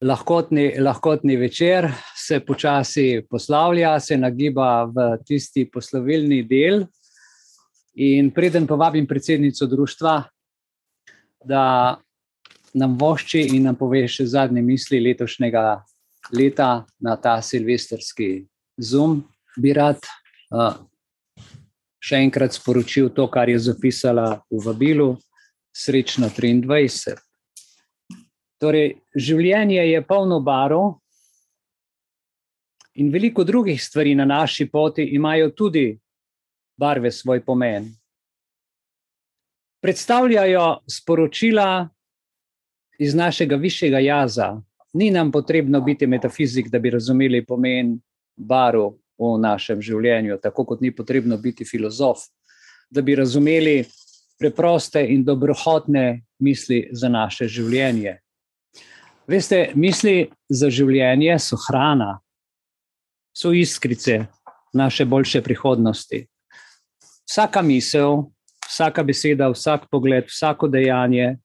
lahkotni, lahkotni večer se počasi poslavlja, se nagiba v tisti poslovilni del. In preden povabim predsednico društva, da nam vošči in nam pove še zadnje misli letošnjega leta na ta silvestrski zum, bi rad uh, še enkrat sporočil to, kar je zapisala v vabilu, srečno 23. Torej, življenje je polno barov, in veliko drugih stvari na naši poti imajo tudi barve svoj pomen. Predstavljajo sporočila iz našega višjega jaza. Ni nam potrebno biti metafizik, da bi razumeli pomen barov v našem življenju, tako kot ni potrebno biti filozof, da bi razumeli preproste in dobrohotne misli za naše življenje. Veste, misli za življenje so hrana, so iskrice naše boljše prihodnosti. Vsaka misel, vsaka beseda, vsak pogled, vsako dejanje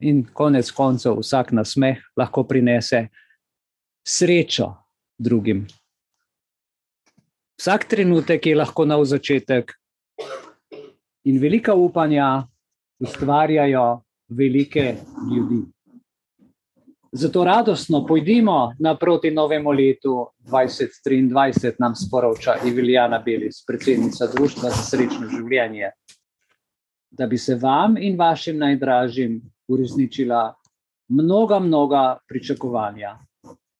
in konec koncev vsak nasmeh lahko prinese srečo drugim. Vsak trenutek je lahko nov začetek, in velika upanja ustvarjajo velike ljudi. Zato radostno pojdimo naproti novemu letu 2023, nam sporoča Iviljana Belis, predsednica Društva za srečno življenje, da bi se vam in vašim najdražjim uresničila mnoga, mnoga pričakovanja.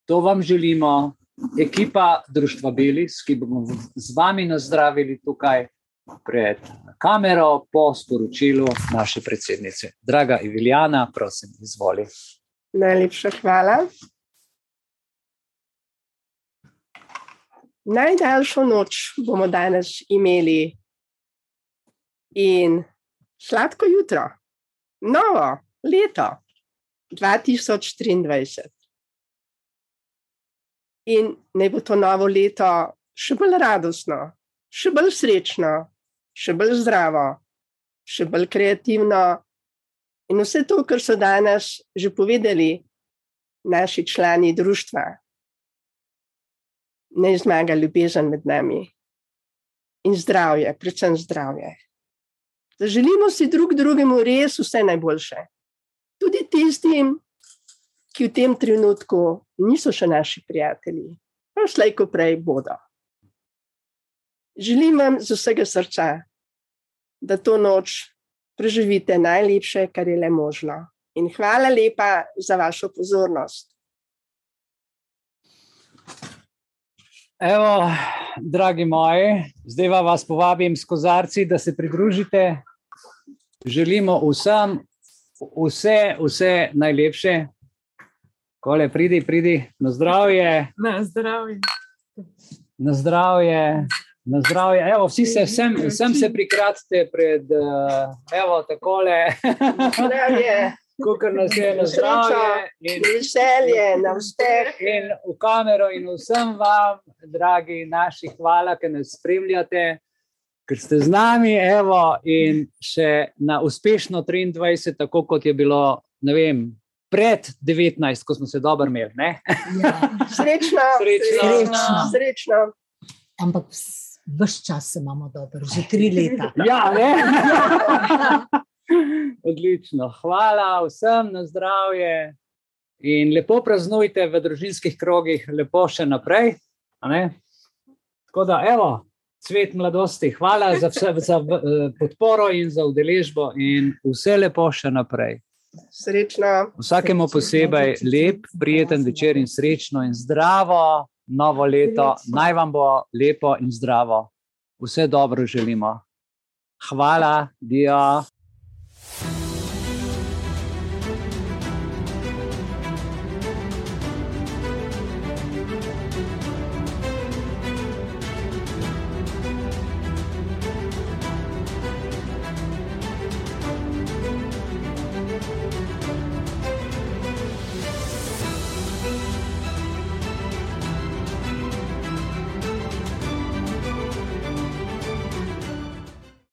To vam želimo, ekipa Društva Belis, ki bomo z vami nazdravili tukaj pred kamero po sporočilu naše predsednice. Draga Iviljana, prosim, izvolite. Najlepša hvala. Najdaljšo noč bomo danes imeli in sladko jutro, novo leto 2023. In naj bo to novo leto še bolj radostno, še bolj srečno, še bolj zdravo, še bolj kreativno, In vse to, kar so danes že povedali naši člani družstva, ne zmaga ljubezen med nami in zdravje, predvsem zdravje. Da želimo si drug drugemu res vse najboljše. Tudi tistim, ki v tem trenutku niso še naši prijatelji, pa slejko prej bodo. Želim vam z vsega srca, da to noč preživite najlepše, kar je le možno. In hvala lepa za vašo pozornost. Evo, dragi moji, zdaj vas povabim s kozarci, da se pridružite. Želimo vsem vse, vse najlepše. Kole, pridi, pridi, na zdravje. Na zdravje. Na zdravje. Na zdravje, evo, vsi se, vsem, vsem se prikratite pred, uh, evo, takole. Zdravje. Kukor nas je na zdravje. In veselje, na uspeh. In v kamero in vsem vam, dragi naši, hvala, ker nas spremljate, ker ste z nami, evo, in še na uspešno 23, tako kot je bilo, ne vem, pred 19, ko smo se dobro imeli. Ja. Srečno. Srečno. Srečno. Srečno. Ampak vse čas imamo dobro, že tri leta. ja, ne. Odlično. Hvala vsem na zdravje in lepo praznujte v družinskih krogih, lepo še naprej. Tako da, evo, cvet mladosti, hvala za, vse, za uh, podporo in za udeležbo, in vse lepo še naprej. Srečno. Vsakemu posebej lep, prijeten večer in srečno in zdravo novo leto, naj vam bo lepo in zdravo. Vse dobro želimo. Hvala, Dio.